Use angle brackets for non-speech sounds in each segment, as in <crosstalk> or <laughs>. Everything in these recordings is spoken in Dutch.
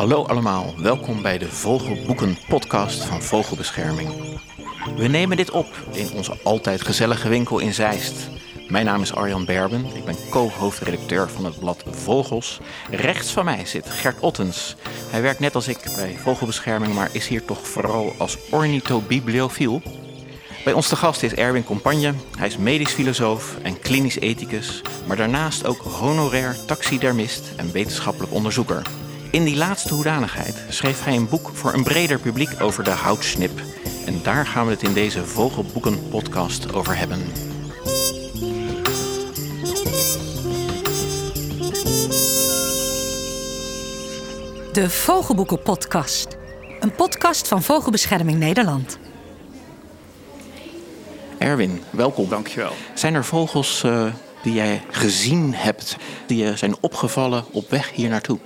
Hallo allemaal, welkom bij de Vogelboeken podcast van Vogelbescherming. We nemen dit op in onze altijd gezellige winkel in Zeist. Mijn naam is Arjan Berben, ik ben co-hoofdredacteur van het blad Vogels. Rechts van mij zit Gert Ottens. Hij werkt net als ik bij Vogelbescherming, maar is hier toch vooral als ornithobibliofiel. Bij ons te gast is Erwin Compagne. Hij is medisch filosoof en klinisch ethicus, maar daarnaast ook honorair taxidermist en wetenschappelijk onderzoeker. In die laatste hoedanigheid schreef hij een boek voor een breder publiek over de houtsnip. En daar gaan we het in deze Vogelboeken podcast over hebben. De Vogelboeken Podcast. Een podcast van Vogelbescherming Nederland. Erwin, welkom. Dankjewel. Zijn er vogels uh, die jij gezien hebt, die je zijn opgevallen op weg hier naartoe?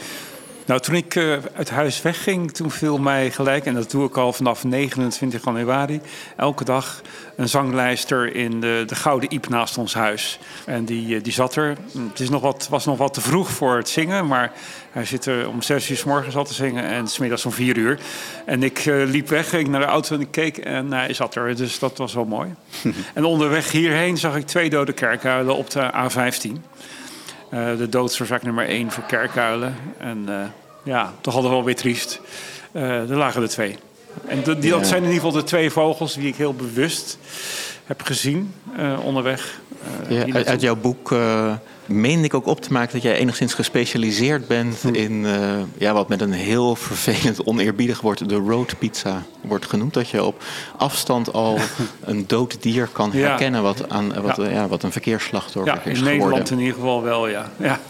Nou, toen ik uh, uit huis wegging, toen viel mij gelijk, en dat doe ik al vanaf 29 januari, elke dag een zanglijster in de, de Gouden Iep naast ons huis. En die, uh, die zat er. Het is nog wat, was nog wat te vroeg voor het zingen, maar hij zit er om zes uur s morgens al te zingen en smiddags om vier uur. En ik uh, liep weg, ging naar de auto en ik keek en hij zat er. Dus dat was wel mooi. <laughs> en onderweg hierheen zag ik twee dode kerkuilen op de A15. Uh, de doodsoorzaak nummer 1 voor kerkuilen. En ja, toch altijd wel weer triest. Uh, er lagen er twee. En de, die, dat zijn in ieder geval de twee vogels die ik heel bewust heb gezien onderweg. Ja, uit, uit, jouw boek meende ik ook op te maken dat jij enigszins gespecialiseerd bent hm. in uh, ja, wat met een heel vervelend oneerbiedig woord de road pizza wordt genoemd. Dat je op afstand al <laughs> een dood dier kan herkennen wat, aan, wat, ja. ja wat een verkeersslachtoffer ja, is in geworden. Nederland in ieder geval wel, ja. ja.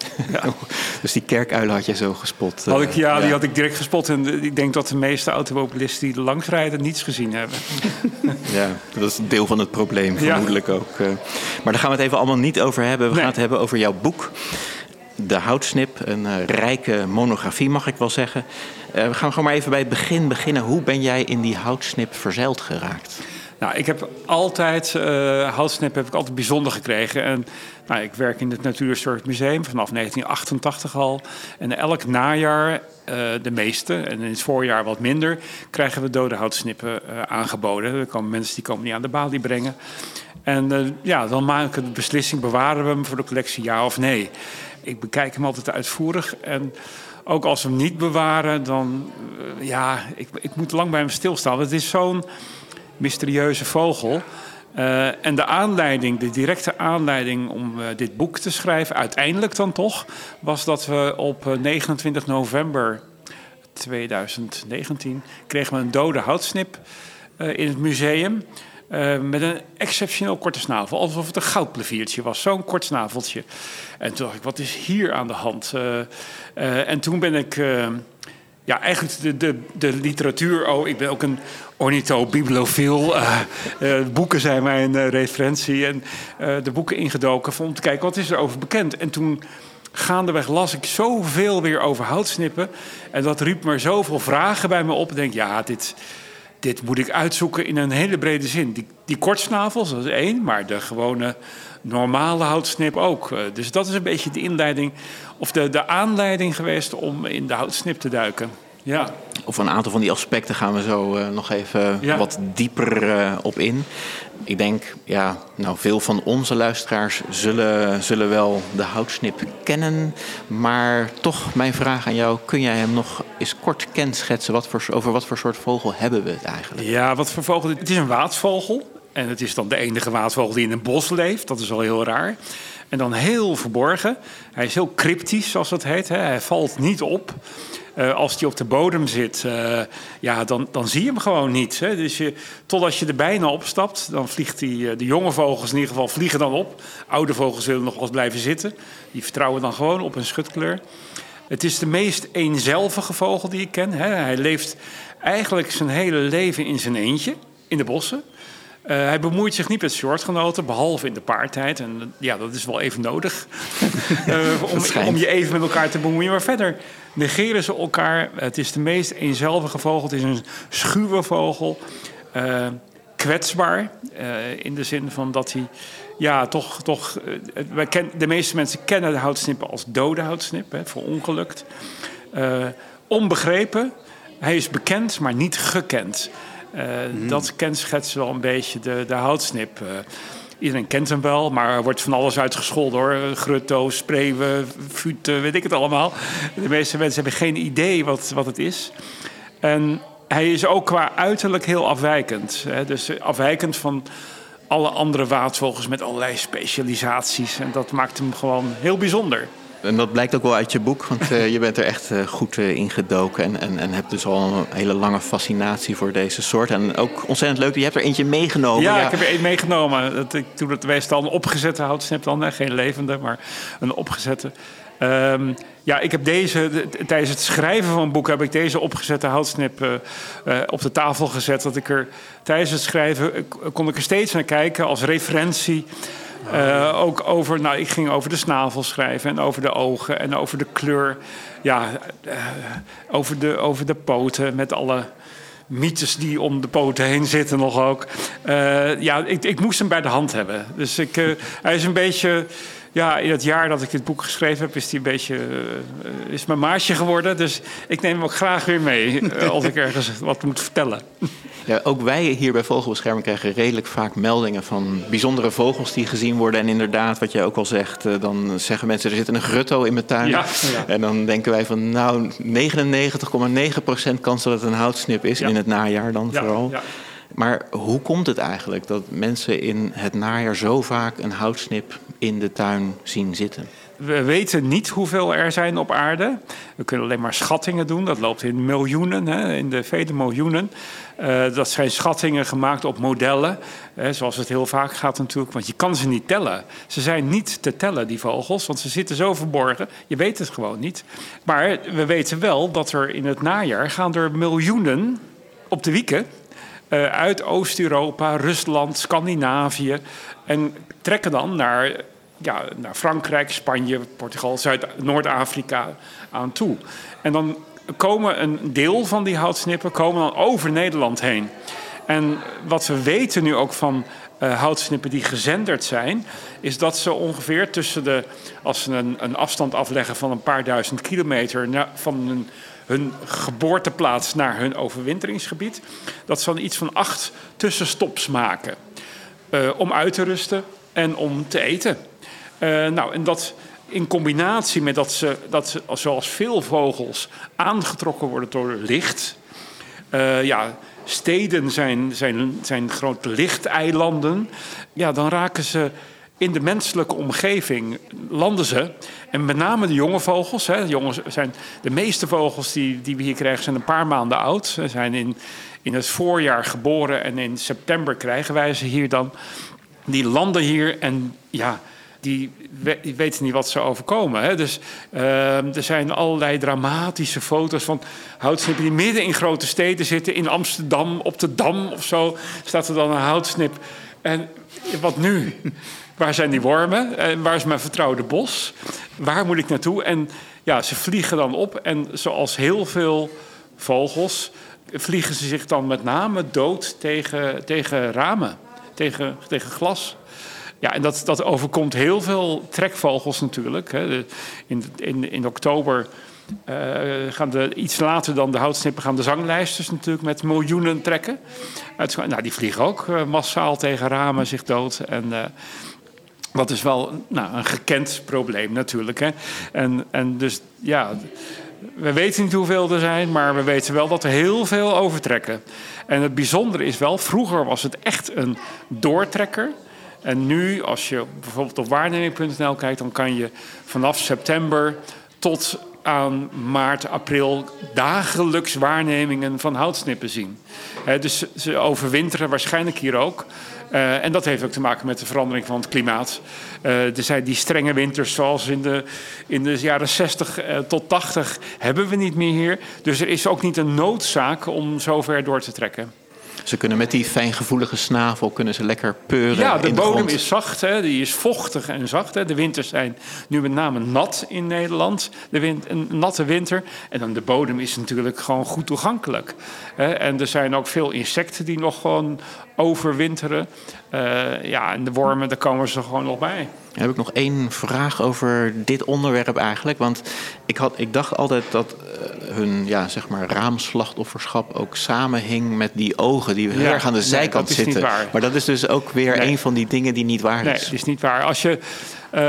<laughs> dus die kerkuilen had je zo gespot? Had ik, ja, die had ik direct gespot. En ik denk dat de meeste automobilisten die langs rijden niets gezien hebben. <laughs> ja, dat is deel van het probleem vermoedelijk ook. Maar daar gaan we het even allemaal niet over hebben. We nee. gaan het hebben over jouw boek. De Houtsnip, een uh, rijke monografie mag ik wel zeggen. Uh, we gaan gewoon maar even bij het begin beginnen. Hoe ben jij in die houtsnip verzeild geraakt? Nou, ik heb altijd, uh, houtsnip heb ik altijd bijzonder gekregen. En nou, ik werk in het Natuurhistorisch Museum vanaf 1988 al. En elk najaar, de meeste, en in het voorjaar wat minder, krijgen we dode houtsnippen aangeboden. Er komen mensen die komen die aan de balie brengen. En uh, ja, dan maken we de beslissing, bewaren we hem voor de collectie, ja of nee. Ik bekijk hem altijd uitvoerig en ook als we hem niet bewaren, dan, uh, ja, ik, ik moet lang bij hem stilstaan. Het is zo'n mysterieuze vogel. Uh, en de aanleiding, de directe aanleiding om uh, dit boek te schrijven, uiteindelijk dan toch, was dat we op uh, 29 november 2019 kregen we een dode houtsnip in het museum. Uh, met een exceptioneel korte snavel. Alsof het een goudpleviertje was. Zo'n kort snaveltje. En toen dacht ik, wat is hier aan de hand? Uh, uh, en toen ben ik... ja, eigenlijk de, de, de literatuur... Oh, ik ben ook een ornithobibliofiel. boeken zijn mijn referentie. En de boeken ingedoken om te kijken, wat is er over bekend? En toen gaandeweg las ik zoveel weer over houtsnippen. En dat riep me zoveel vragen bij me op. Ik denk, ja, dit dit moet ik uitzoeken in een hele brede zin. Die, die kortsnavels, dat is één, maar de gewone normale houtsnip ook. Dus dat is een beetje de inleiding, of de, de aanleiding geweest om in de houtsnip te duiken. Ja. Of een aantal van die aspecten gaan we zo uh, nog even ja. wat dieper uh, op in. Ik denk, ja, nou, veel van onze luisteraars zullen, zullen wel de houtsnip kennen. Maar toch, mijn vraag aan jou: kun jij hem nog eens kort kenschetsen? Wat voor, over wat voor soort vogel hebben we het eigenlijk? Ja, wat voor vogel? Het is een waatvogel. En het is dan de enige waatvogel die in een bos leeft. Dat is al heel raar. En dan heel verborgen. Hij is heel cryptisch, zoals dat heet. Hè. Hij valt niet op. Uh, als die op de bodem zit, uh, ja, dan, dan zie je hem gewoon niet. Hè. Dus je, totdat je er bijna opstapt, dan vliegt die, uh, de jonge vogels in ieder geval vliegen dan op. Oude vogels willen nog wel eens blijven zitten. Die vertrouwen dan gewoon op een schutkleur. Het is de meest eenzelvige vogel die ik ken. Hè. Hij leeft eigenlijk zijn hele leven in zijn eentje, in de bossen. Uh, hij bemoeit zich niet met soortgenoten, behalve in de paartijd. En ja, dat is wel even nodig. uh, <laughs> om, om, je even met elkaar te bemoeien. Maar verder negeren ze elkaar. Het is de meest eenzelvige vogel. Het is een schuwe vogel. Kwetsbaar. in de zin van dat hij. Ja, toch. toch wij ken, de meeste mensen kennen de houtsnippen als dode houtsnip, hè, verongelukt. onbegrepen. Hij is bekend, maar niet gekend. Uh, Dat kenschetst wel een beetje de, de houtsnip. Uh, iedereen kent hem wel, maar er wordt van alles uitgescholden hoor. Grutto, spreeuwen, futen, weet ik het allemaal. De meeste mensen hebben geen idee wat, wat het is. En hij is ook qua uiterlijk heel afwijkend. Hè? Dus afwijkend van alle andere waatvogels met allerlei specialisaties. En dat maakt hem gewoon heel bijzonder. En dat blijkt ook wel uit je boek, want uh, je bent er echt uh, goed uh, in gedoken. En, en, en hebt dus al een hele lange fascinatie voor deze soort. En ook ontzettend leuk, je hebt er eentje meegenomen. Ja, ja. ik heb er één meegenomen. Dat, ik het meestal een opgezette houtsnip dan, geen levende, maar een opgezette. Um, ja, ik heb deze, tijdens het schrijven van het boek heb ik deze opgezette houtsnip uh, uh, op de tafel gezet. Dat ik er tijdens het schrijven kon ik er steeds naar kijken als referentie. Uh, ook over, nou, ik ging over de snavel schrijven en over de ogen en over de kleur. Ja, over, de, over de poten met alle mythes die om de poten heen zitten nog ook. ja, ik, ik moest hem bij de hand hebben. Dus ik, hij is een beetje ja, in het jaar dat ik dit boek geschreven heb, is hij een beetje is mijn maatje geworden. Dus ik neem hem ook graag weer mee als ik ergens wat moet vertellen. Ja, ook wij hier bij Vogelbescherming krijgen redelijk vaak meldingen van bijzondere vogels die gezien worden. En inderdaad, wat jij ook al zegt, uh, dan zeggen mensen er zit een grutto in mijn tuin. Ja, ja. En dan denken wij van nou 99,9% kans dat het een houtsnip is ja. in het najaar dan vooral. Maar hoe komt het eigenlijk dat mensen in het najaar zo vaak een houtsnip in de tuin zien zitten? We weten niet hoeveel er zijn op aarde. We kunnen alleen maar schattingen doen. Dat loopt in miljoenen, hè, in de vele miljoenen. Uh, dat zijn schattingen gemaakt op modellen. Hè, zoals het heel vaak gaat natuurlijk. Want je kan ze niet tellen. Ze zijn niet te tellen, die vogels. Want ze zitten zo verborgen. Je weet het gewoon niet. Maar we weten wel dat er in het najaar gaan er miljoenen op de wieken uh, uit Oost-Europa, Rusland, Scandinavië. En trekken dan naar, ja, naar Frankrijk, Spanje, Portugal, Zuid- Noord-Afrika aan toe. En dan komen een deel van die houtsnippen komen dan over Nederland heen. En wat we weten nu ook van uh, houtsnippen die gezenderd zijn, is dat ze ongeveer tussen de, als ze een, een afstand afleggen van een paar duizend kilometer van hun geboorteplaats naar hun overwinteringsgebied. Dat ze dan iets van acht tussenstops maken. Uh, om uit te rusten en om te eten. Uh, nou, en dat in combinatie met dat ze, dat ze, zoals veel vogels, aangetrokken worden door licht. Uh, ja, steden zijn, zijn, zijn grote lichteilanden. Ja, dan raken ze in de menselijke omgeving landen ze. En met name de jonge vogels. Hè, de, jongens zijn, de meeste vogels die, die we hier krijgen zijn een paar maanden oud. Ze zijn in, in het voorjaar geboren en in september krijgen wij ze hier dan. Die landen hier en ja, die, weten niet wat ze overkomen. Hè. Dus uh, er zijn allerlei dramatische foto's van houtsnippen die midden in grote steden zitten. In Amsterdam, op de Dam of zo, staat er dan een houtsnip. En wat nu? Waar zijn die wormen? En waar is mijn vertrouwde bos? Waar moet ik naartoe? En ja, ze vliegen dan op. En zoals heel veel vogels vliegen ze zich dan met name dood tegen, tegen ramen, tegen, tegen glas. Ja, en dat, dat overkomt heel veel trekvogels natuurlijk. Hè. In, in, in oktober uh, gaan de, iets later dan de houtsnippen gaan de zanglijsters natuurlijk met miljoenen trekken. nou, die vliegen ook uh, massaal tegen ramen zich dood. En dat is wel nou, een gekend probleem natuurlijk. Hè? En, en dus ja, we weten niet hoeveel er zijn, maar we weten wel dat er heel veel overtrekken. En het bijzondere is wel, vroeger was het echt een doortrekker. En nu, als je bijvoorbeeld op waarneming.nl kijkt, dan kan je vanaf september tot aan maart, april dagelijks waarnemingen van houtsnippen zien. dus ze overwinteren waarschijnlijk hier ook. Uh, en dat heeft ook te maken met de verandering van het klimaat. Uh, er zijn die strenge winters zoals in de, in de jaren 60 uh, eh, tot 80 hebben we niet meer hier. Dus er is ook niet een noodzaak om zo ver door te trekken. Ze kunnen met die fijngevoelige snavel kunnen ze lekker peuren. Ja, de, in de bodem is zacht, hè, die is vochtig en zacht. Hè. De winters zijn nu met name nat in Nederland. De wind, een natte winter. En dan de bodem is natuurlijk gewoon goed toegankelijk. Hè. En er zijn ook veel insecten die nog gewoon overwinteren. Eh, ja, en de wormen, daar komen ze gewoon nog bij. Dan heb ik nog één vraag over dit onderwerp eigenlijk. Want ik, had, ik dacht altijd dat uh, hun ja, zeg maar, raamslachtofferschap ook samenhing met die ogen die heel erg aan de zijkant nee, zitten. Maar dat is dus ook weer nee. een van die dingen die niet waar is. Nee, dat is niet waar. Als je, uh,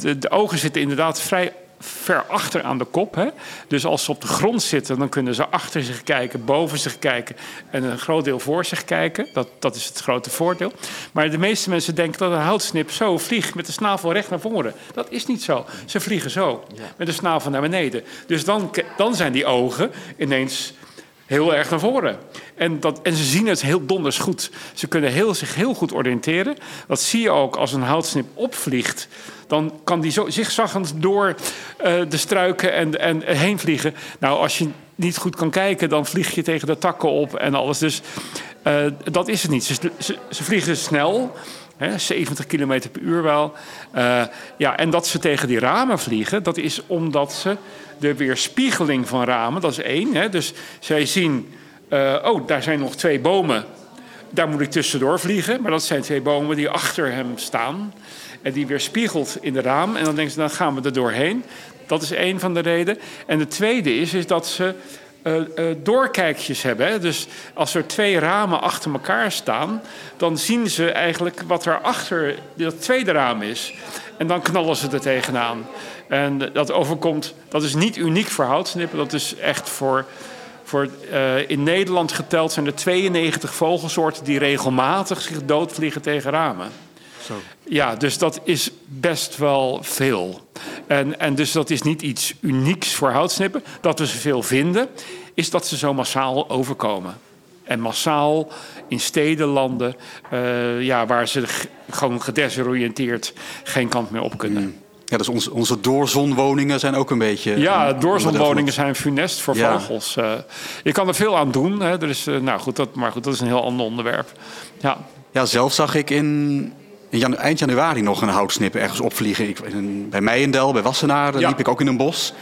de, de ogen zitten inderdaad vrij ver achter aan de kop. Hè? Dus als ze op de grond zitten, dan kunnen ze achter zich kijken, boven zich kijken en een groot deel voor zich kijken. Dat, dat is het grote voordeel. Maar de meeste mensen denken dat een houtsnip zo vliegt met de snavel recht naar voren. Dat is niet zo. Ze vliegen zo, met de snavel naar beneden. Dus dan, dan zijn die ogen ineens heel erg naar voren. En, dat, en ze zien het heel donders goed. Ze kunnen heel, zich heel goed oriënteren. Dat zie je ook als een houtsnip opvliegt. Dan kan die zo zigzaggend door uh, de struiken en, en heen vliegen. Nou, als je niet goed kan kijken, dan vlieg je tegen de takken op en alles. Dus uh, dat is het niet. Ze, ze, ze vliegen snel. Hè, 70 km per uur wel. Uh, ja, en dat ze tegen die ramen vliegen, dat is omdat ze de weerspiegeling van ramen, dat is één. Hè, dus zij zien, uh, oh, daar zijn nog twee bomen. Daar moet ik tussendoor vliegen. Maar dat zijn twee bomen die achter hem staan. En die weerspiegelt in de raam. En dan denken ze, dan gaan we er doorheen. Dat is één van de redenen. En de tweede is, is dat ze uh, uh, doorkijkjes hebben. Hè? Dus als er twee ramen achter elkaar staan, dan zien ze eigenlijk wat er achter dat tweede raam is. En dan knallen ze er tegenaan. En dat overkomt, dat is niet uniek voor houtsnippen, dat is echt voor. Voor, uh, in Nederland geteld zijn er 92 vogelsoorten die regelmatig zich doodvliegen tegen ramen. Zo. Ja, dus dat is best wel veel. En, en dus dat is niet iets unieks voor houtsnippen. Dat we ze veel vinden, is dat ze zo massaal overkomen. En massaal in stedenlanden, uh, ja, waar ze gewoon gedesoriënteerd geen kant meer op kunnen. Mm. Ja, dus onze, onze doorzonwoningen zijn ook een beetje. Ja, doorzonwoningen zijn funest voor ja. vogels. Uh, je kan er veel aan doen. Hè. Er is, uh, nou goed, dat, maar goed, dat is een heel ander onderwerp. Ja, ja zelf zag ik in in janu eind januari nog een houtsnip ergens opvliegen. Ik, in, bij Meijendel, bij Wassenaar, ja. liep ik ook in een bos.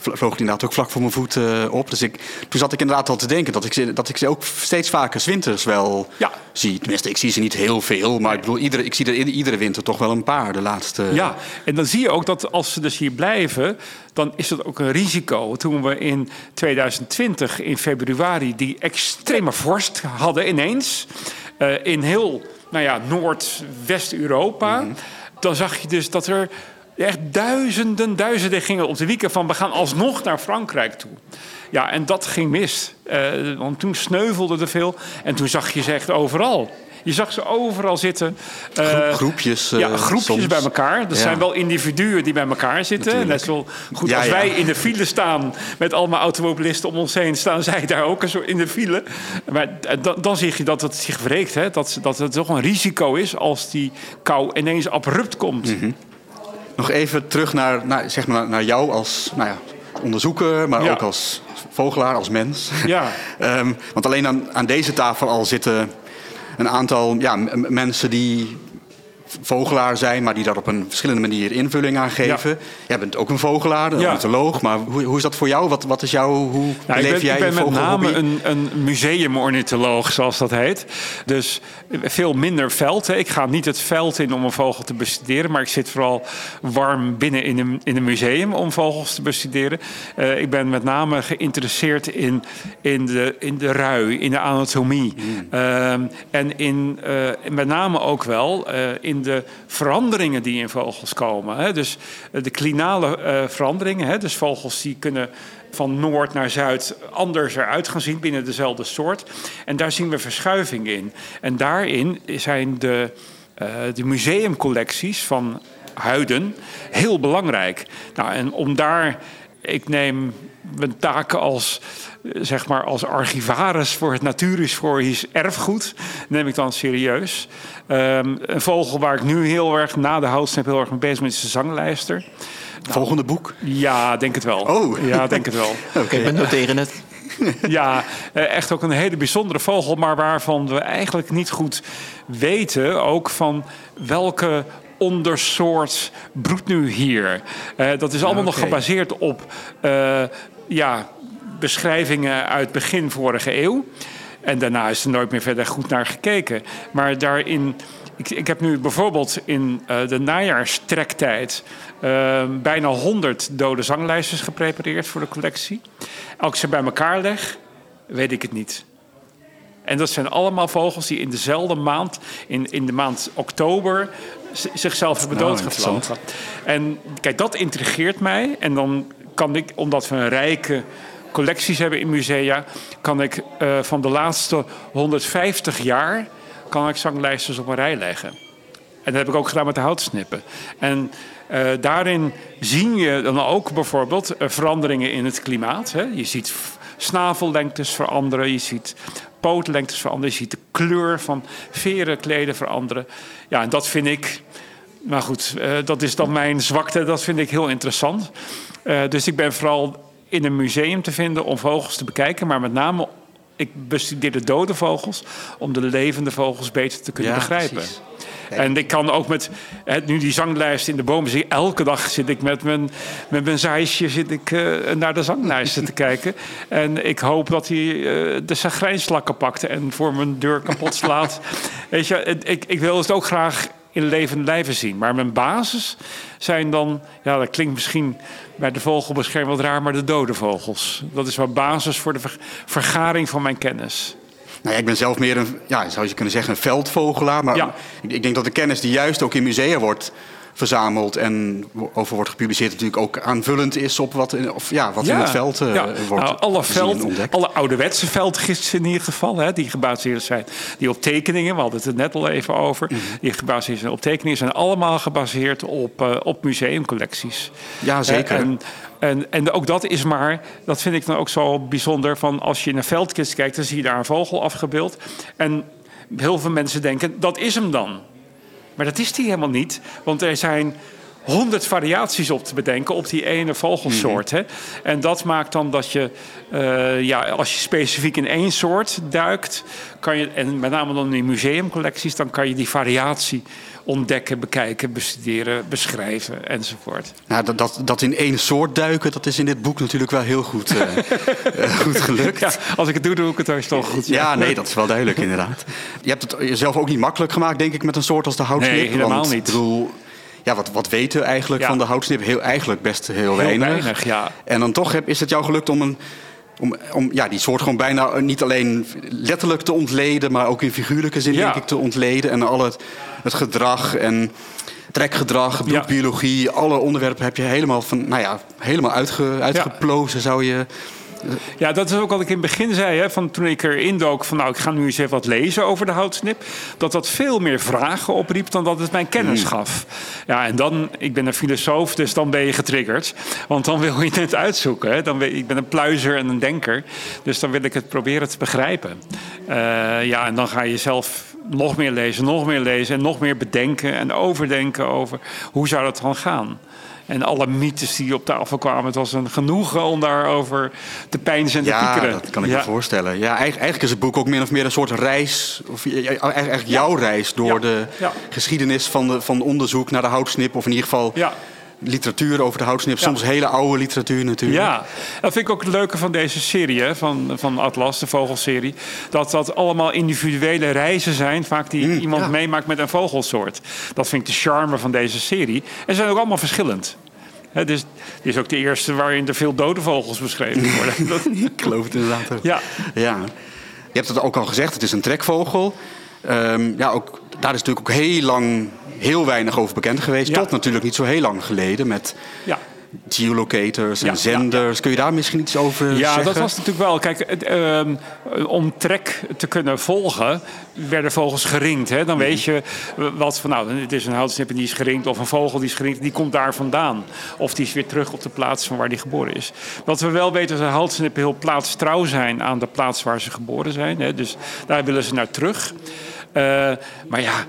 Vloog die inderdaad ook vlak voor mijn voet uh, op. Dus ik, toen zat ik inderdaad al te denken dat ik, ze, dat ik ze ook steeds vaker winters wel ja. zie. Tenminste, ik zie ze niet heel veel. Maar ik bedoel, iedere, ik zie er iedere winter toch wel een paar de laatste... Ja, en dan zie je ook dat als ze dus hier blijven... dan is dat ook een risico. Toen we in 2020 in februari die extreme vorst hadden ineens... Uh, in heel nou ja, Noordwest-Europa. Mm -hmm. Dan zag je dus dat er echt duizenden, duizenden gingen op de wieken van we gaan alsnog naar Frankrijk toe. Ja, en dat ging mis. Uh, want toen sneuvelde er veel. En toen zag je ze echt overal. Je zag ze overal zitten. Uh, groepjes. Uh, ja, groepjes soms. bij elkaar. Dat ja. zijn wel individuen die bij elkaar zitten. Natuurlijk. Net zo goed ja, als ja. wij in de file staan met allemaal automobilisten om ons heen, staan zij daar ook in de file. Maar dan, dan zie je dat het zich wreekt. Hè? Dat, dat het toch een risico is als die kou ineens abrupt komt. Mm -hmm. Nog even terug naar, zeg maar naar jou als nou ja, onderzoeker, maar ook als vogelaar, als mens. Ja. um, <laughs> want alleen aan, aan deze tafel al zitten een aantal ja, mensen die vogelaar zijn, maar die daar op een verschillende manier invulling aan geven. Ja. Jij bent ook een vogelaar, een ornitholoog, maar hoe, hoe, is dat voor jou? Wat, wat is jouw, hoe nou, leef ik ben, jij ik ben je met name vogelhobby? een, een museumornitholoog, zoals dat heet. Dus veel minder veld. Hè. Ik ga niet het veld in om een vogel te bestuderen, maar ik zit vooral warm binnen in een, in een museum om vogels te bestuderen. Uh, ik ben met name geïnteresseerd in, in, de, in de rui, in de anatomie. Mm. Uh, en in, uh, met name ook wel in de veranderingen die in vogels komen. Hè? Dus de klinale uh, veranderingen. Hè? Dus vogels die kunnen van noord naar zuid anders eruit gaan zien binnen dezelfde soort. En daar zien we verschuiving in. En daarin zijn de, uh, de museumcollecties van huiden heel belangrijk. Nou, en om daar, ik neem mijn taken als zeg maar als archivaris voor het natuurhistorisch erfgoed, neem ik dan serieus. Um, een vogel waar ik nu heel erg na de houtsnip heel erg mee bezig ben, is de zanglijster. Volgende boek? Ja, denk het wel. Oh. Ja, denk het wel. <laughs> Oké, okay. we noteren het. <laughs> Ja, echt ook een hele bijzondere vogel, maar waarvan we eigenlijk niet goed weten ook van welke ondersoort broedt nu hier. Uh, dat is allemaal okay. nog gebaseerd op uh, ja, beschrijvingen uit begin vorige eeuw. En daarna is er nooit meer verder goed naar gekeken. Maar daarin. Ik, ik heb nu bijvoorbeeld in uh, de najaarstrektijd bijna 100 dode zanglijstjes geprepareerd voor de collectie. Als ik ze bij elkaar leg, weet ik het niet. En dat zijn allemaal vogels die in dezelfde maand, in, in de maand oktober, zichzelf hebben nou, doodgevlogen. En kijk, dat intrigeert mij. En dan kan ik, omdat we een rijke collecties hebben in musea, kan ik uh, van de laatste 150 jaar kan ik zanglijsters op een rij leggen. En dat heb ik ook gedaan met de houtsnippen. En uh, daarin zie je dan ook bijvoorbeeld uh, veranderingen in het klimaat. Hè. Je ziet snavellengtes veranderen, je ziet pootlengtes veranderen, je ziet de kleur van verenkleden veranderen. Ja, en dat vind ik, maar goed, uh, dat is dan mijn zwakte, dat vind ik heel interessant. dus ik ben vooral in een museum te vinden om vogels te bekijken, maar met name ik bestudeer de dode vogels om de levende vogels beter te kunnen begrijpen. En ik kan ook met nu die zanglijst in de bomen zie. Elke dag zit ik met mijn, met mijn zit ik, uh, naar de zanglijsten te <laughs> kijken. En ik hoop dat hij uh, de sagrijnslakken pakt en voor mijn deur kapot slaat. <laughs> Weet je, ik, ik wil het ook graag in levende lijven zien. Maar mijn basis zijn dan, ja, dat klinkt misschien bij de vogelbescherming wat raar, maar de dode vogels. Dat is mijn basis voor de vergaring van mijn kennis. Nou ja, ik ben zelf meer een, ja, zou je kunnen zeggen, een veldvogelaar. Maar ja. ik, denk dat de kennis die juist ook in musea wordt verzameld en over wordt gepubliceerd, natuurlijk ook aanvullend is op wat, of, ja, wat in het veld uh, ja. wordt nou, alle, veld, alle ouderwetse veldgisten in ieder geval, hè, die gebaseerd zijn die op tekeningen, we hadden het er net al even over, mm die gebaseerd zijn op tekeningen, zijn allemaal gebaseerd op, uh, op museumcollecties. Ja, zeker. En, en, en ook dat is maar, dat vind ik dan ook zo bijzonder, van als je in een veldkist kijkt, dan zie je daar een vogel afgebeeld. En heel veel mensen denken, dat is hem dan. Maar dat is die helemaal niet, want er zijn honderd variaties op te bedenken op die ene vogelsoort. Mhm. hè? En dat maakt dan dat je, uh, ja, als je specifiek in één soort duikt, kan je, en met name dan in museumcollecties, dan kan je die variatie ontdekken, bekijken, bestuderen, beschrijven enzovoort. Nou, dat, dat, dat in één soort duiken, dat is in dit boek natuurlijk wel heel goed, uh, <laughs> goed gelukt. Ja, als ik het doe, doe ik het toch goed. Ja. ja, nee, dat is wel duidelijk inderdaad. Je hebt het jezelf ook niet makkelijk gemaakt, denk ik, met een soort als de houtsnip. Nee, helemaal niet. Ik bedoel, ja, wat, wat weten we eigenlijk van de houtsnip? Heel, eigenlijk best heel, heel weinig. weinig ja. En dan toch heb, is het jou gelukt om, een, om, om ja, die soort gewoon bijna niet alleen letterlijk te ontleden, maar ook in figuurlijke zin denk ik te ontleden. En al het, het gedrag en trekgedrag, bloedbiologie, alle onderwerpen heb je helemaal, van, nou ja, helemaal uitge, uitgeplozen, zou je ja, dat is ook wat ik in het begin zei. Hè, van toen ik erin dook van nou, ik ga nu eens even wat lezen over de houtsnip. Dat dat veel meer vragen opriep dan dat het mijn kennis hmm. gaf. Ja, en dan, ik ben een filosoof, dus dan ben je getriggerd. Want dan wil je het uitzoeken. Hè. Dan, ik ben een pluizer en een denker. Dus dan wil ik het proberen te begrijpen. Uh, ja, en dan ga je zelf nog meer lezen, nog meer lezen en nog meer bedenken en overdenken over hoe zou dat dan gaan. En alle mythes die op tafel kwamen. Het was een genoegen om daarover te pijnzen en te ja, piekeren. dat kan ik me voorstellen. Ja, eigenlijk is het boek ook min of meer een soort reis. Of eigenlijk jouw reis door de geschiedenis van, de, van onderzoek naar de houtsnip. Of in ieder geval literatuur over de houtsnip. Soms hele oude literatuur natuurlijk. Ja, dat vind ik ook het leuke van deze serie, hè, van, van Atlas, de vogelserie. Dat dat allemaal individuele reizen zijn, vaak die mm, iemand meemaakt met een vogelsoort. Dat vind ik de charme van deze serie. En ze zijn ook allemaal verschillend. Dus dit is ook de eerste waarin er veel dode vogels beschreven <laughs> worden. ik geloof het inderdaad ook. Ja. ja. Je hebt het ook al gezegd, het is een trekvogel. Um, ja, ook, daar is natuurlijk ook heel lang heel weinig over bekend geweest. Tot natuurlijk niet zo heel lang geleden met ja. geolocators en zenders. Kun je daar misschien iets over ja, zeggen? Ja, dat was natuurlijk wel. Kijk, ehm, om trek te kunnen volgen, werden vogels geringd. Hè? Dan weet je wat van, nou, het is een houtsnip die is geringd... of een vogel die is geringd, die komt daar vandaan. Of die is weer terug op de plaats van waar die geboren is. Wat we wel weten is dat houtsnippen heel plaatstrouw zijn... aan de plaats waar ze geboren zijn. Hè? Dus daar willen ze naar terug. Uh, maar ja,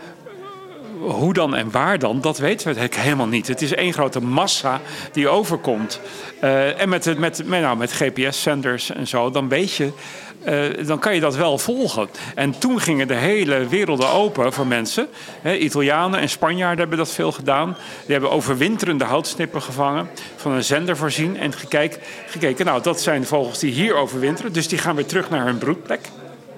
hoe dan en waar dan, dat weten we helemaal niet. Het is één grote massa die overkomt. Uh, en met, met, met, nou, met GPS-zenders en zo, dan weet je. Uh, dan kan je dat wel volgen. En toen gingen de hele werelden open voor mensen. He, Italianen en Spanjaarden hebben dat veel gedaan. Die hebben overwinterende houtsnippen gevangen, van een zender voorzien en gekeken, gekeken. Nou, dat zijn vogels die hier overwinteren, dus die gaan weer terug naar hun broedplek.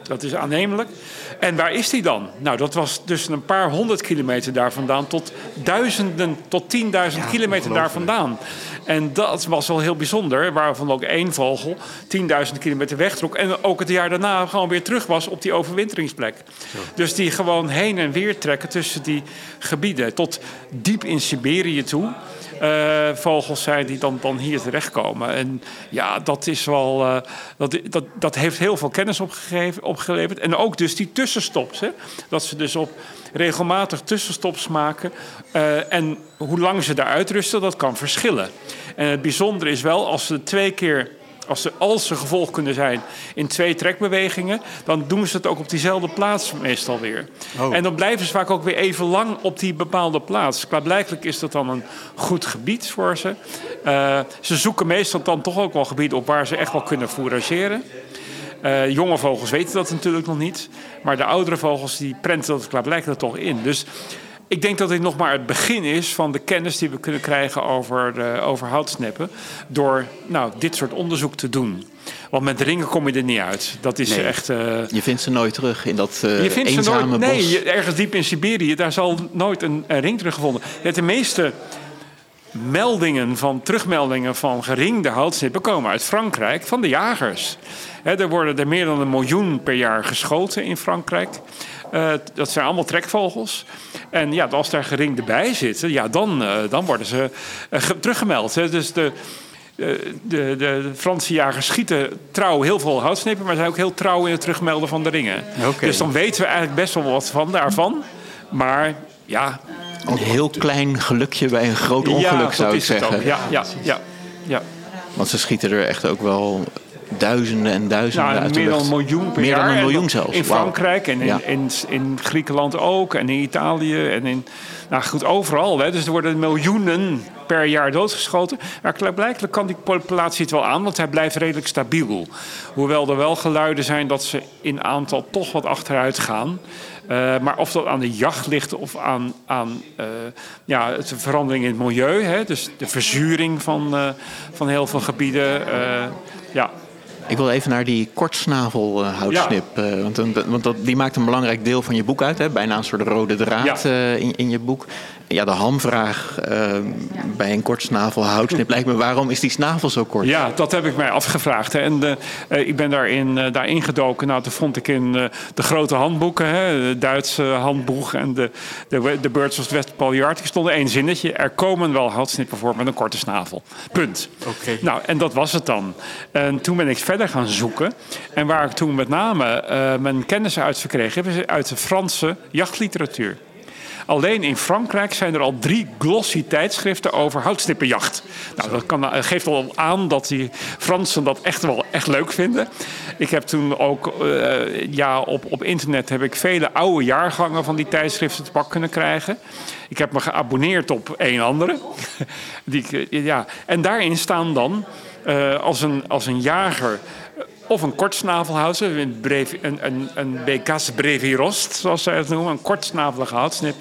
Dat is aannemelijk. En waar is die dan? Nou, dat was dus een paar honderd kilometer daar vandaan tot duizenden, tot tienduizend kilometer daar vandaan. En dat was wel heel bijzonder, waarvan ook één vogel 10.000 kilometer wegtrok. En ook het jaar daarna gewoon weer terug was op die overwinteringsplek. Dus die gewoon heen en weer trekken tussen die gebieden. Tot diep in Siberië toe. Uh, vogels zijn die dan, dan hier terechtkomen. En ja, dat is wel. Uh, dat, dat, dat heeft heel veel kennis opgegeven, opgeleverd. En ook dus die tussenstops. Hè? Dat ze dus op regelmatig tussenstops maken. Uh, en hoe lang ze daar uitrusten, dat kan verschillen. En het bijzondere is wel, als ze twee keer als ze, als ze gevolg kunnen zijn in twee trekbewegingen, dan doen ze het ook op diezelfde plaats meestal weer. Oh. En dan blijven ze vaak ook weer even lang op die bepaalde plaats. Blijkbaar is dat dan een goed gebied voor ze. Uh, ze zoeken meestal dan toch ook wel gebieden op waar ze echt wel kunnen fourageren. Uh, jonge vogels weten dat natuurlijk nog niet. Maar de oudere vogels die prenten dat klaarblijkelijk toch in. Dus ik denk dat dit nog maar het begin is van de kennis die we kunnen krijgen over, uh, over houtsnippen. Door nou, dit soort onderzoek te doen. Want met ringen kom je er niet uit. Dat is echt. Uh... Je vindt ze nooit terug in dat uh, je vindt eenzame ze nooit, bos. Nee, ergens diep in Siberië, daar zal nooit een, een ring teruggevonden. De meeste meldingen van terugmeldingen van geringde houtsnippen komen uit Frankrijk van de jagers. He, er worden er meer dan een miljoen per jaar geschoten in Frankrijk. Uh, dat zijn allemaal trekvogels. En ja, als daar geringde bij zitten, ja, dan, uh, dan worden ze uh, teruggemeld. Dus de, de, de, de, Franse jagers schieten trouw heel veel houtsnippen, maar zijn ook heel trouw in het terugmelden van de ringen. Okay. Dus dan weten we eigenlijk best wel wat van daarvan. Maar ja. Een heel klein gelukje bij een groot ongeluk, ja, zou ik zeggen. Ja, ja, ja, ja. Want ze schieten er echt ook wel duizenden en duizenden nou, uit meer dan een miljoen per meer jaar. dan een En miljoen zelfs. In. Frankrijk en in, Ja. in, in Griekenland ook. En in Italië en in... Nou goed, overal. Hè. Dus er worden miljoenen per jaar doodgeschoten. Maar blijkbaar kan die populatie het wel aan, want hij blijft redelijk stabiel. Hoewel er wel geluiden zijn dat ze in aantal toch wat achteruit gaan. Uh, maar of dat aan de jacht ligt of aan, aan uh, ja, de verandering in het milieu, hè, dus de verzuring van, uh, van heel veel gebieden. ja, Ik wil even naar die kortsnavelhoutsnip. Ja. want want dat, die maakt een belangrijk deel van je boek uit. Hè? Bijna een soort rode draad Ja. eh, in, in je boek. Ja, de hamvraag eh, bij een kortsnavelhoutsnip lijkt me... waarom is die snavel zo kort? Ja, dat heb ik mij afgevraagd. Hè. En de, eh, ik ben daarin, eh, daarin gedoken. Nou, toen vond ik in eh, de grote handboeken, hè, de Duitse handboek en de, de, de Birds of the West Palliard, stonden één zinnetje. Er komen wel houtsnippen voor met een korte snavel. Punt. Oké. Nou, en dat was het dan. En toen ben ik verder gaan zoeken. En waar ik toen met name eh, mijn kennis uit verkregen heb, is uit de Franse jachtliteratuur. Alleen in Frankrijk zijn er al drie glossy tijdschriften over houtsnippenjacht. Nou, dat kan, eh, geeft al aan dat die Fransen dat echt wel echt leuk vinden. Ik heb toen ook, eh, ja, op, op internet heb ik vele oude jaargangen van die tijdschriften te pak kunnen krijgen. Ik heb me geabonneerd op een andere. <laughs> Die, eh, ja. En daarin staan dan als, een, als een jager of een kortsnavelhouder, een, een, een, een Becas brevirost, zoals zij het noemen, een kortsnavelige houtsnip.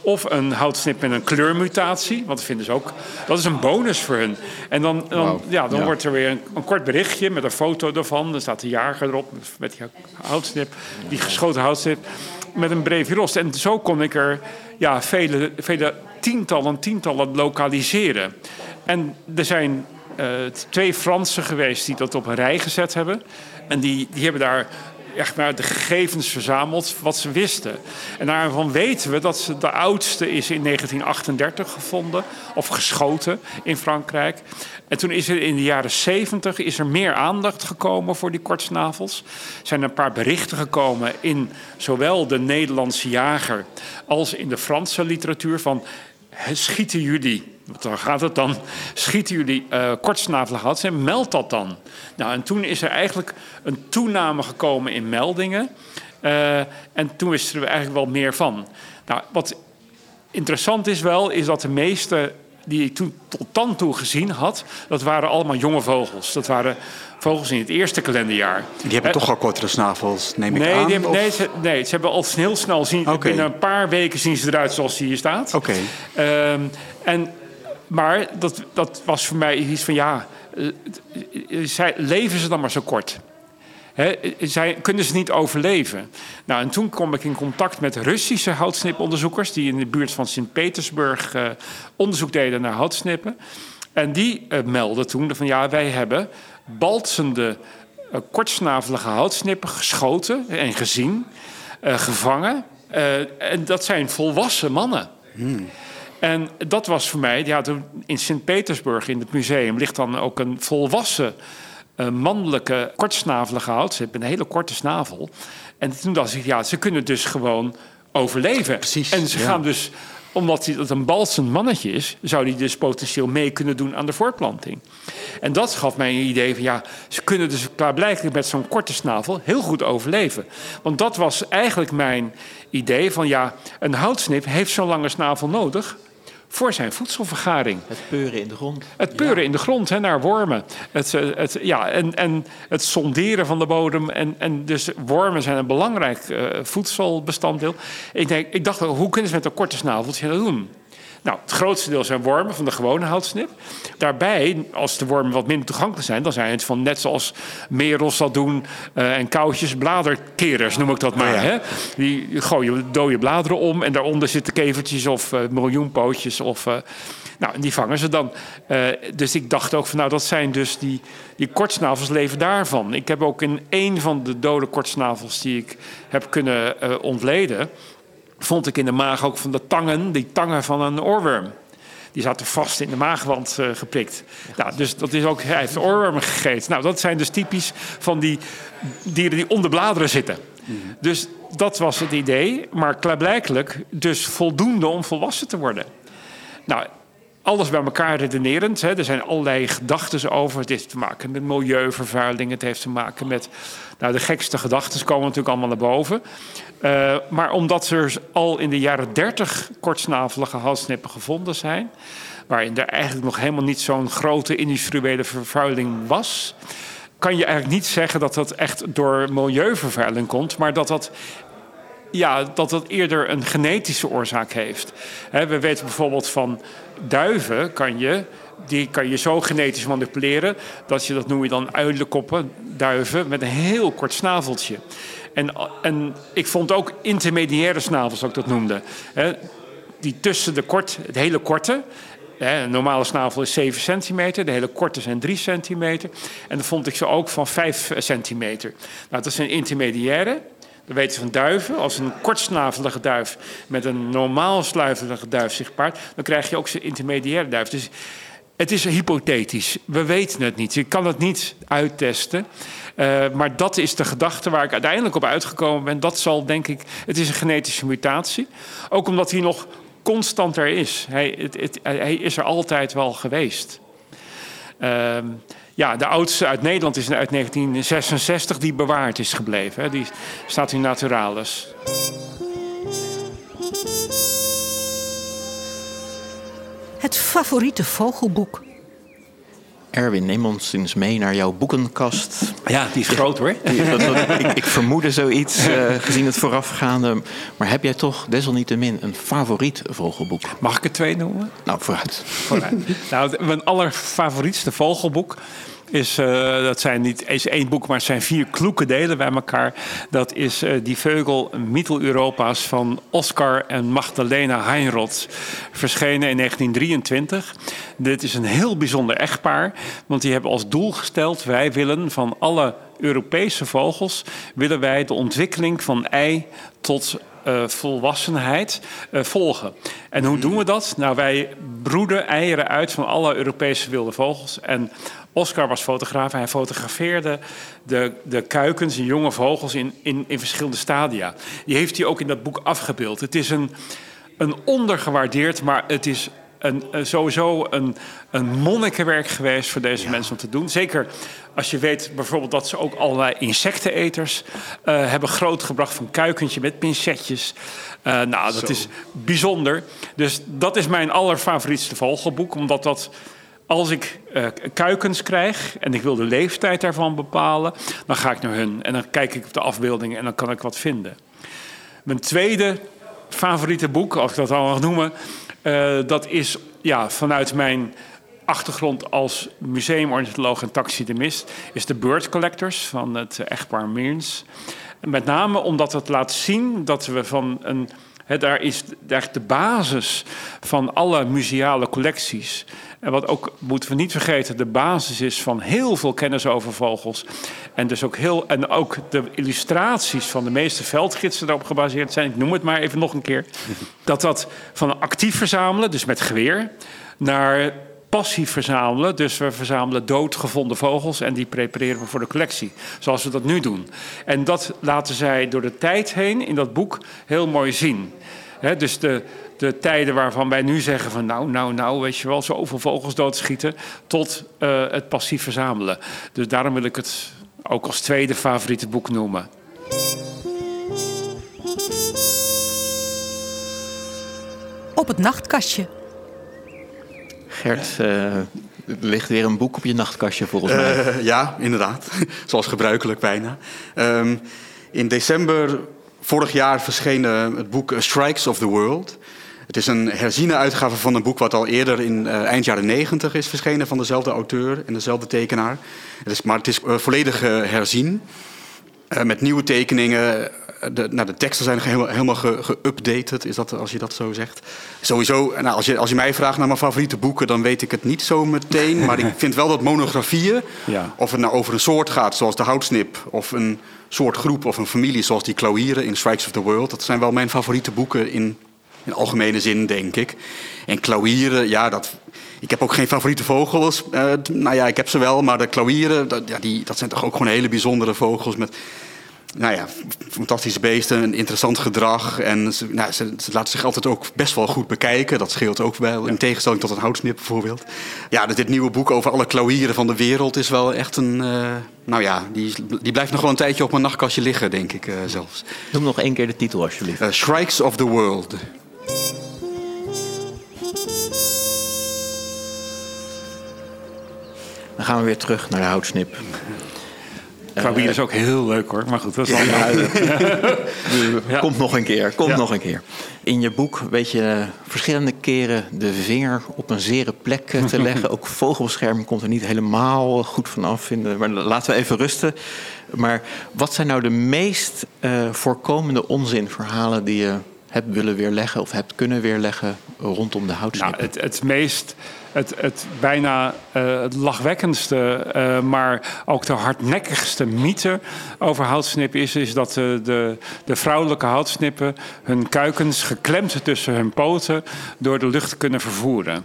Of een houtsnip met een kleurmutatie, want dat vinden ze ook. Dat is een bonus voor hun. En dan, dan, ja, dan Ja. wordt er weer een, een kort berichtje met een foto ervan. Dan staat de jager erop met die houtsnip, die geschoten houtsnip, met een brevirost. En zo kon ik er ja, vele, vele tientallen, tientallen lokaliseren. En er zijn twee Fransen geweest die dat op een rij gezet hebben. En die, die hebben daar echt maar de gegevens verzameld wat ze wisten. En daarvan weten we dat ze de oudste is in 1938 gevonden. Of geschoten in Frankrijk. En toen is er in de jaren 70 is er meer aandacht gekomen voor die kortsnavels. Er zijn een paar berichten gekomen in zowel de Nederlandse jager als in de Franse literatuur van schieten jullie, want gaat het dan, schieten jullie uh, kortsnavelige houtsnip, meld dat dan. Nou, en toen is er eigenlijk een toename gekomen in meldingen. Uh, en toen wisten we eigenlijk wel meer van. Nou, wat interessant is wel, is dat de meeste die ik toen tot dan toe gezien had, dat waren allemaal jonge vogels. Dat waren vogels in het eerste kalenderjaar. Die hebben Eh, toch al kortere snavels, neem ik aan? die hebben, nee, ze, nee, ze hebben al heel snel zien. Oké. Binnen een paar weken zien ze eruit zoals die hier staat. Oké. Ehm, en, maar dat, dat was voor mij iets van ja, eh, eh, zij, leven ze dan maar zo kort. Zij, kunnen ze niet overleven? Nou, en toen kwam ik in contact met Russische houtsniponderzoekers... die in de buurt van Sint-Petersburg uh, onderzoek deden naar houtsnippen. En die uh, melden toen van ja, wij hebben balsende, uh, kortsnavelige houtsnippen geschoten en gezien, gevangen. en dat zijn volwassen mannen. Hmm. En dat was voor mij, ja, in Sint-Petersburg in het museum ligt dan ook een volwassen mannelijke kortsnavelige hout. Ze hebben een hele korte snavel. En toen dacht ik, ja, ze kunnen dus gewoon overleven. Precies, en ze gaan dus, omdat hij dat een balsend mannetje is, zou hij dus potentieel mee kunnen doen aan de voortplanting. En dat gaf mij een idee van, ja, ze kunnen dus klaarblijkelijk met zo'n korte snavel heel goed overleven. Want dat was eigenlijk mijn idee van, ja, een houtsnip heeft zo'n lange snavel nodig voor zijn voedselvergaring. Het peuren in de grond. Het peuren in de grond hè, naar wormen. Het, eh, het, ja, en, en het sonderen van de bodem. En, en dus wormen zijn een belangrijk uh, voedselbestanddeel. Ik, denk, ik dacht, hoe kunnen ze met een korte snaveltje dat doen? Nou, het grootste deel zijn wormen van de gewone houtsnip. Daarbij, als de wormen wat minder toegankelijk zijn, dan zijn het van net zoals merels dat doen uh, en koutjes, bladerkerers noem ik dat maar. Oh hè? Die gooien dode bladeren om en daaronder zitten kevertjes of uh, miljoenpootjes of. Uh, nou, die vangen ze dan. dus ik dacht ook van, nou, dat zijn dus die, die kortsnavels leven daarvan. Ik heb ook in één van de dode kortsnavels die ik heb kunnen ontleden vond ik in de maag ook van de tangen, die tangen van een oorworm. Die zaten vast in de maagwand uh, geprikt. Nou, dus dat is ook, hij heeft oorwormen gegeten. Nou, dat zijn dus typisch van die dieren die onder bladeren zitten. Dus dat was het idee, maar klaarblijkelijk dus voldoende om volwassen te worden. Nou, alles bij elkaar redenerend. Hè. Er zijn allerlei gedachten over. Het heeft te maken met milieuvervuiling. Het heeft te maken met. Nou, de gekste gedachten komen natuurlijk allemaal naar boven. Uh, maar omdat er al in de jaren 30 kortsnavelige halssnippen gevonden zijn. waarin er eigenlijk nog helemaal niet zo'n grote industriële vervuiling was. kan je eigenlijk niet zeggen dat dat echt door milieuvervuiling komt. maar dat dat ja, dat dat eerder een genetische oorzaak heeft. we weten bijvoorbeeld van duiven kan je, die kan je zo genetisch manipuleren dat je dat noem je dan uilenkoppen, duiven met een heel kort snaveltje. En, en ik vond ook intermediaire snavels, zoals ik dat noemde. die tussen de kort, het hele korte een normale snavel is 7 centimeter, de hele korte zijn 3 centimeter. En dan vond ik ze ook van 5 centimeter. Nou, dat zijn intermediaire. We weten van duiven. Als een kortsnavelige duif met een normaal sluivelige duif zich paart, dan krijg je ook zijn intermediaire duif. Dus het is hypothetisch. We weten het niet. Je kan het niet uittesten. Uh, maar dat is de gedachte waar ik uiteindelijk op uitgekomen ben. Dat zal, denk ik, het is een genetische mutatie. Ook omdat hij nog constant er is. Hij, het, hij is er altijd wel geweest. Uh, ja, de oudste uit Nederland is uit 1966 die bewaard is gebleven. Die staat in Naturalis. Het favoriete vogelboek. Erwin, neem ons eens mee naar jouw boekenkast. Ja, die is groot hoor. ik, ik, vermoedde zoiets uh, gezien het voorafgaande. Maar heb jij toch desalniettemin een favoriet vogelboek? Mag ik er twee noemen? Nou, vooruit. vooruit. nou, mijn allerfavorietste vogelboek is, uh, dat zijn niet eens één boek, maar het zijn vier kloeke delen bij elkaar. Dat is uh, Die Veugel Mittel-Europa's van Oscar en Magdalena Heinroth. Verschenen in 1923. Dit is een heel bijzonder echtpaar, want die hebben als doel gesteld: wij willen van alle Europese vogels willen wij de ontwikkeling van ei tot uh, volwassenheid volgen. En hoe doen we dat? Nou, wij broeden eieren uit van alle Europese wilde vogels. En Oscar was fotograaf en hij fotografeerde de, de kuikens en jonge vogels in, in, in verschillende stadia. Die heeft hij ook in dat boek afgebeeld. Het is een, een ondergewaardeerd, maar het is een, sowieso een, een monnikenwerk geweest voor deze mensen om te doen. Zeker als je weet bijvoorbeeld dat ze ook allerlei insecteneters uh, hebben grootgebracht van kuikentje met pincetjes. Uh, nou, dat is bijzonder. Dus dat is mijn allerfavorietste vogelboek, omdat dat als ik uh, kuikens krijg en ik wil de leeftijd daarvan bepalen, dan ga ik naar hun en dan kijk ik op de afbeeldingen en dan kan ik wat vinden. Mijn tweede favoriete boek, als ik dat al mag noemen, uh, dat is ja, vanuit mijn achtergrond als museumornitholoog en taxidermist is de Bird Collectors van het echtpaar Meerns. Met name omdat het laat zien dat we van een. daar is daar de basis van alle museale collecties. En wat ook, moeten we niet vergeten, de basis is van heel veel kennis over vogels. En, dus ook, heel, en ook de illustraties van de meeste veldgidsen daarop gebaseerd zijn. Ik noem het maar even nog een keer. <laughs> Dat dat van actief verzamelen, dus met geweer, naar passief verzamelen. Dus we verzamelen doodgevonden vogels en die prepareren we voor de collectie. Zoals we dat nu doen. En dat laten zij door de tijd heen in dat boek heel mooi zien. dus de, de tijden waarvan wij nu zeggen van nou, nou, nou, weet je wel, zoveel vogels doodschieten, tot uh, het passief verzamelen. Dus daarom wil ik het ook als tweede favoriete boek noemen. Op het nachtkastje. Gert, uh, er ligt weer een boek op je nachtkastje volgens mij. Uh, ja, inderdaad. <laughs> Zoals gebruikelijk bijna. Um, in december vorig jaar verscheen het boek Strikes of the World. Het is een herziene uitgave van een boek wat al eerder in uh, eind jaren negentig is verschenen van dezelfde auteur en dezelfde tekenaar. Het is, maar het is uh, volledig uh, herzien. met nieuwe tekeningen. De, nou, de teksten zijn helemaal, helemaal geüpdated, is dat als je dat zo zegt. Sowieso, nou, als, je, als je mij vraagt naar mijn favoriete boeken, dan weet ik het niet zo meteen. maar ik vind wel dat monografieën, <laughs> ja. of het nou over een soort gaat, zoals de houtsnip, of een soort groep of een familie, zoals die klauwieren in Strikes of the World, dat zijn wel mijn favoriete boeken in in algemene zin, denk ik. En klauwieren, ja, dat, ik heb ook geen favoriete vogels. Uh, nou ja, ik heb ze wel, maar de klauwieren, dat, ja, die, dat zijn toch ook gewoon hele bijzondere vogels met nou ja, fantastische beesten, een interessant gedrag. En ze, nou, ze, ze, laten zich altijd ook best wel goed bekijken. Dat scheelt ook wel, in tegenstelling tot een houtsnip bijvoorbeeld. Ja, dit nieuwe boek over alle klauwieren van de wereld is wel echt een... Uh, nou ja, die, die blijft nog wel een tijdje op mijn nachtkastje liggen, denk ik uh, zelfs. Noem nog één keer de titel, alsjeblieft. Uh, Shrikes of the World. Dan gaan we weer terug naar de houtsnip. Klavier is ook heel leuk hoor, maar goed, dat is ja, <laughs> ja. Komt nog een keer, komt nog een keer. In je boek weet je verschillende keren de vinger op een zere plek eh, te <laughs> leggen. ook vogelbescherming komt er niet helemaal goed vanaf. Vinden. Maar laten we even rusten. Maar wat zijn nou de meest uh, voorkomende onzinverhalen die je hebt willen weerleggen of hebt kunnen weerleggen rondom de houtsnip? Nou, het, het meest het, het bijna uh, het lachwekkendste, uh, maar ook de hardnekkigste mythe over houtsnippen is, is dat de, de, de, vrouwelijke houtsnippen hun kuikens geklemd tussen hun poten door de lucht kunnen vervoeren.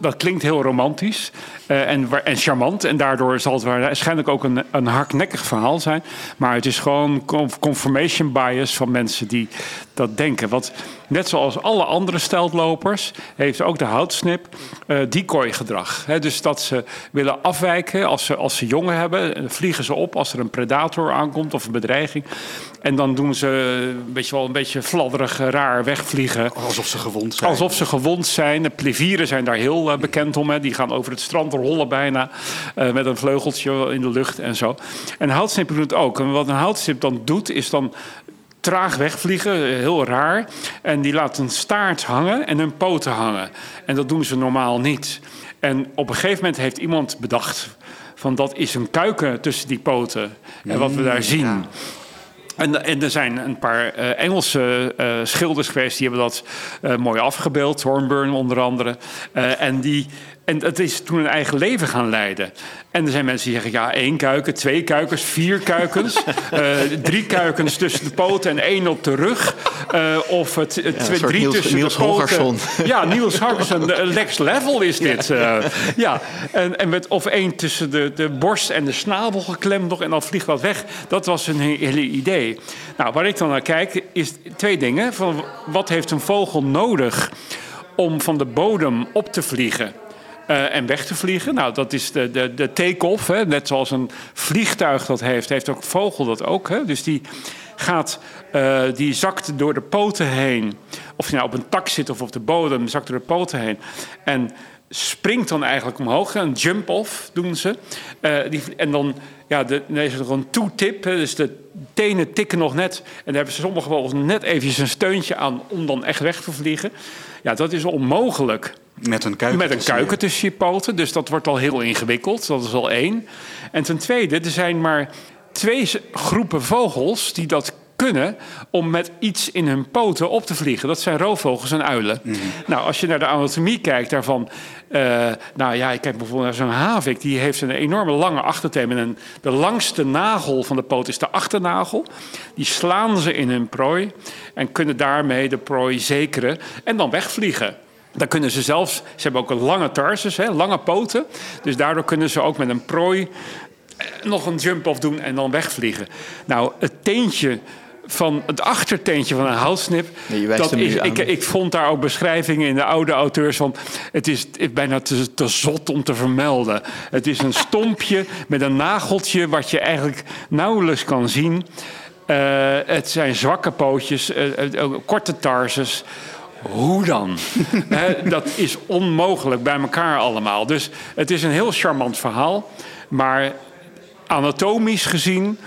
Dat klinkt heel romantisch en, en, charmant. En daardoor zal het waarschijnlijk ook een, een hardnekkig verhaal zijn. Maar het is gewoon confirmation bias van mensen die dat denken. Want net zoals alle andere steltlopers heeft ook de houtsnip uh, decoy-gedrag. dus dat ze willen afwijken als ze, als ze jongen hebben. vliegen ze op als er een predator aankomt of een bedreiging. En dan doen ze een beetje, wel een beetje fladderig, raar wegvliegen. Alsof ze gewond zijn. Alsof ze gewond zijn. De plevieren zijn daar heel uh, bekend om. Hè. Die gaan over het strand rollen bijna. Uh, met een vleugeltje in de lucht en zo. En houtsnip doet het ook. En wat een houtsnip dan doet, is dan traag wegvliegen, heel raar. En die laten een staart hangen en hun poten hangen. En dat doen ze normaal niet. En op een gegeven moment heeft iemand bedacht... van dat is een kuiken tussen die poten. En wat we daar zien... En, en, er zijn een paar uh, Engelse uh, schilders geweest die hebben dat uh, mooi afgebeeld. Thornburn onder andere. en die en het is toen een eigen leven gaan leiden. En er zijn mensen die zeggen, ja, één kuiken, twee kuikens, vier kuikens. uh, <laughs> drie kuikens tussen de poten en één op de rug. Uh, of het, ja, twee, drie Niels, tussen Niels de poten. Ja, Niels Holgersson, next level is <laughs> dit. Uh, ja, en, en met, of één tussen de, de borst en de snavel geklemd nog en dan vliegt dat weg. Dat was een hele idee. Nou, waar ik dan naar kijk, is twee dingen. Van, wat heeft een vogel nodig om van de bodem op te vliegen? Uh, en weg te vliegen. Nou, dat is de, de, de take-off. Net zoals een vliegtuig dat heeft, heeft ook vogel dat ook. Hè? Dus die gaat, uh, die zakt door de poten heen. Of je nou op een tak zit of op de bodem, zakt door de poten heen. En springt dan eigenlijk omhoog. Een jump-off doen ze. Uh, die, en dan, ja, de, dan is er nog een toe-tip. Dus de tenen tikken nog net. En daar hebben ze sommige vogels net eventjes een steuntje aan om dan echt weg te vliegen. Ja, dat is onmogelijk Met een kuiken Met een tussen je- kuiken tussen je poten. Dus dat wordt al heel ingewikkeld. Dat is al één. En ten tweede, er zijn maar twee groepen vogels die dat kunnen om met iets in hun poten op te vliegen. Dat zijn roofvogels en uilen. Nou, als je naar de anatomie kijkt daarvan... eh, nou ja, ik kijk bijvoorbeeld naar zo'n havik. Die heeft een enorme lange achterteen. En de langste nagel van de poot is de achternagel. Die slaan ze in hun prooi en kunnen daarmee de prooi zekeren en dan wegvliegen. Dan kunnen ze zelfs, ze hebben ook een lange tarsus, hè, lange poten. Dus daardoor kunnen ze ook met een prooi eh, nog een jump-off doen en dan wegvliegen. Nou, het teentje van het achterteentje van een houtsnip. Nee, dat is, ik, ik vond daar ook beschrijvingen in de oude auteurs van. Het is bijna te, te zot om te vermelden. Het is een stompje met een nageltje wat je eigenlijk nauwelijks kan zien. Eh, het zijn zwakke pootjes, eh, korte tarses. Hoe dan? <laughs> Dat is onmogelijk bij elkaar allemaal. Dus het is een heel charmant verhaal. Maar anatomisch gezien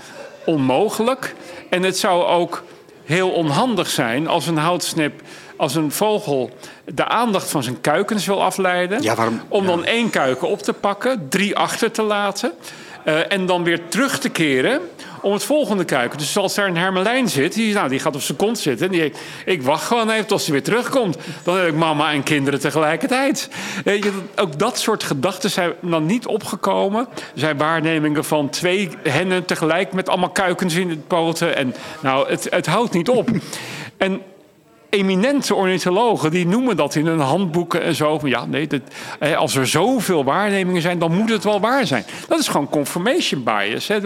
onmogelijk. En het zou ook heel onhandig zijn als een houtsnip, als een vogel de aandacht van zijn kuikens wil afleiden. Ja, waarom- Om dan één kuiken op te pakken, drie achter te laten. Eh, en dan weer terug te keren om het volgende kuiken. Dus als daar een hermelijn zit, die, nou, die gaat op zijn kont zitten. En die ik wacht gewoon even tot ze weer terugkomt. Dan heb ik mama en kinderen tegelijkertijd. Weet je, ook dat soort gedachten zijn dan niet opgekomen. Zijn waarnemingen van twee hennen tegelijk met allemaal kuikens in de poten. En nou, het, het houdt niet op. En eminente ornithologen die noemen dat in hun handboeken en zo. Van ja, nee, dat, eh, als er zoveel waarnemingen zijn, dan moet het wel waar zijn. Dat is gewoon confirmation bias. Hè.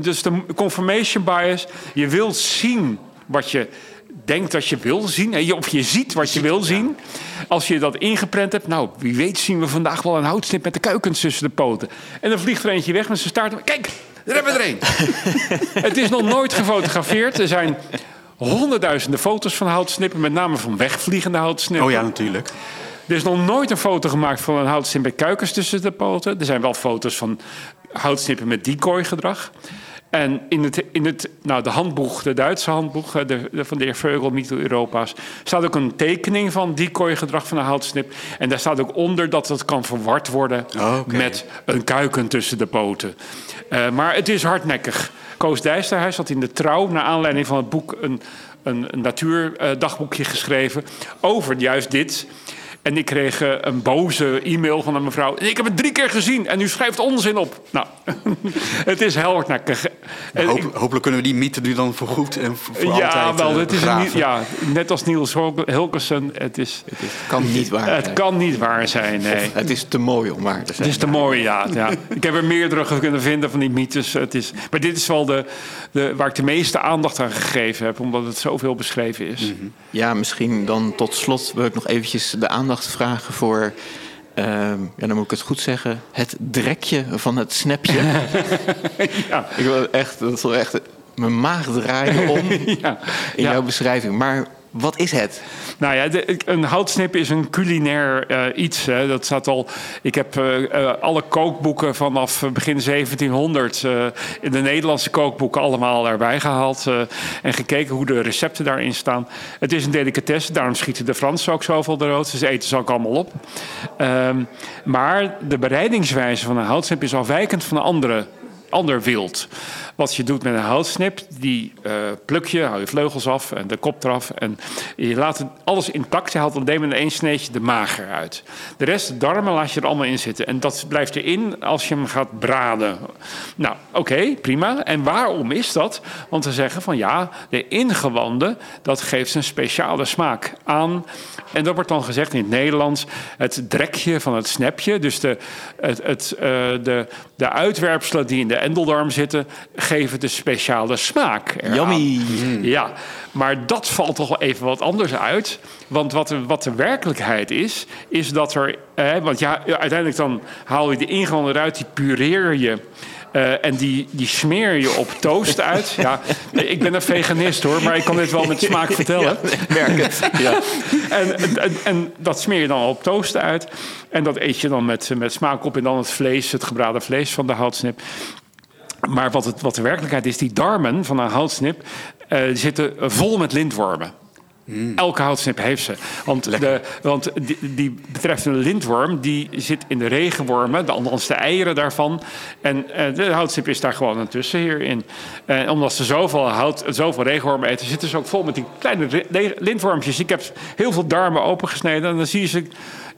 Dus de confirmation bias, je wilt zien wat je denkt dat je wil zien. Of je ziet wat je wil zien. Als je dat ingeprent hebt, nou, wie weet zien we vandaag wel een houtsnip met de kuikens tussen de poten. En dan vliegt er eentje weg met zijn staart. Kijk, daar hebben we er een. <laughs> Het is nog nooit gefotografeerd. Er zijn honderdduizenden foto's van houtsnippen, met name van wegvliegende houtsnippen. Oh ja, natuurlijk. Er is nog nooit een foto gemaakt van een houtsnip met kuikens tussen de poten. Er zijn wel foto's van houtsnippen met decoy-gedrag. En in het, in het nou, de handboek, de Duitse handboek de, de- van de heer Veugel, Mytho-Europa's, staat ook een tekening van decoy-gedrag van een houtsnip. En daar staat ook onder dat het kan verward worden met een kuiken tussen de poten. Eh, maar het is hardnekkig. Koos Dijsterhuis had in de trouw, naar aanleiding van het boek, een, een, een natuurdagboekje geschreven over juist dit. En ik kreeg eh, een boze e-mail van een mevrouw. Ik heb het drie keer gezien en u schrijft onzin op. Nou, <laughs> het is heel ik- Hoop- hopelijk kunnen we die mythe nu dan voor goed en voor, ja, altijd wel, eh, het is een, ja, net als Niels Hulkersen. Het, is, Het kan niet waar het zijn. kan niet waar zijn, nee. Het is te mooi om waar te zijn. Het is te mooi, ja. ja. Ik heb er meerdere kunnen vinden van die mythes. Het is, maar dit is wel de, de, waar ik de meeste aandacht aan gegeven heb, omdat het zoveel beschreven is. Ja, misschien dan tot slot wil ik nog eventjes de aandacht vragen voor... ehm, ja, dan moet ik het goed zeggen. Het drekje van het snapje. <laughs> Ja. Ik wil echt, dat wel echt mijn maag draaien om <laughs> Ja. in Ja. jouw beschrijving. Maar wat is het? Nou ja, de- een houtsnip is een culinair eh, iets. Hè. Dat staat al. Ik heb eh, eh, alle kookboeken vanaf begin 1700 eh, in de Nederlandse kookboeken allemaal erbij gehaald eh, en gekeken hoe de recepten daarin staan. Het is een delicatesse, daarom schieten de Fransen ook zoveel de rood. Ze eten ze ook allemaal op. Ehm, maar de bereidingswijze van een houtsnip is afwijkend van andere ander wild. Wat je doet met een houtsnip, die eh, pluk je, hou je vleugels af en de kop eraf. En je laat alles intact. Je haalt alleen met één sneetje de mager uit. De rest, de darmen, laat je er allemaal in zitten. En dat blijft erin als je hem gaat braden. Nou, oké, prima. En waarom is dat? Want ze zeggen van ja, de ingewanden, dat geeft een speciale smaak aan. En dat wordt dan gezegd in het Nederlands, het drekje van het snepje. Dus de, het, het, eh, de, de uitwerpselen die in de endeldarm zitten, geven de speciale smaak. eraan. Yummy. Ja, maar dat valt toch wel even wat anders uit. Want wat de, wat de werkelijkheid is, is dat er. Eh, want ja, uiteindelijk dan haal je de ingewanden eruit, die pureer je. Eh, en die, die smeer je op toast uit. Ja, ik ben een veganist hoor, maar ik kan dit wel met smaak vertellen. <laughs> ik merk het. Ja. En, en, en dat smeer je dan op toast uit. En dat eet je dan met, met smaak op. En dan het vlees, het gebraden vlees van de houtsnip. Maar wat, het, wat de werkelijkheid is, die darmen van een houtsnip... eh, zitten vol met lintwormen. Elke houtsnip heeft ze. Want, de, want die, die betreffende lintworm die zit in de regenwormen, de, althans de eieren daarvan. En uh, de houtsnip is daar gewoon tussen hierin. En omdat ze zoveel, hout, zoveel regenwormen eten, zitten ze ook vol met die kleine lintwormpjes. Ik heb heel veel darmen opengesneden en dan zie je ze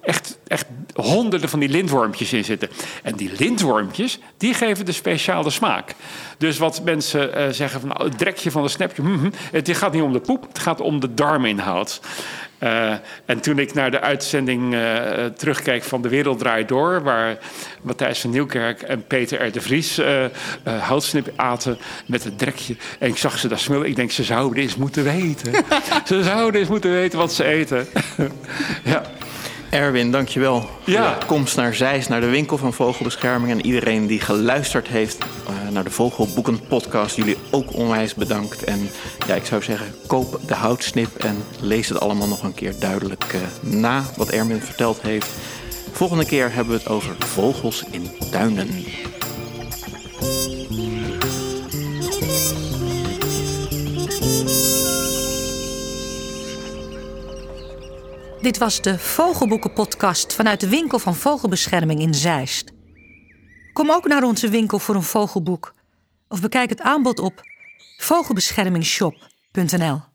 echt, echt honderden van die lintwormpjes in zitten. En die lintwormpjes, die geven de speciale smaak. Dus wat mensen uh, zeggen van nou, het drekje van de snapje, mm het gaat niet om de poep, het gaat om de darminhoud. Uh, en toen ik naar de uitzending uh, terugkeek van De Wereld Draait Door... waar Matthijs van Nieuwkerk en Peter R. de Vries uh, houtsnip aten met het drekje... en ik zag ze daar smullen, ik denk, ze zouden eens moeten weten. <laughs> ze zouden eens moeten weten wat ze eten. <laughs> ja. Erwin, dankjewel ja. voor de komst naar Zeist, naar de winkel van Vogelbescherming. En iedereen die geluisterd heeft uh, naar de Vogelboeken podcast. Jullie ook onwijs bedankt. En ja, ik zou zeggen, koop de houtsnip en lees het allemaal nog een keer duidelijk uh, na wat Erwin verteld heeft. Volgende keer hebben we het over vogels in tuinen. Dit was de Vogelboeken-podcast vanuit de winkel van Vogelbescherming in Zeist. Kom ook naar onze winkel voor een vogelboek of bekijk het aanbod op vogelbeschermingshop.nl.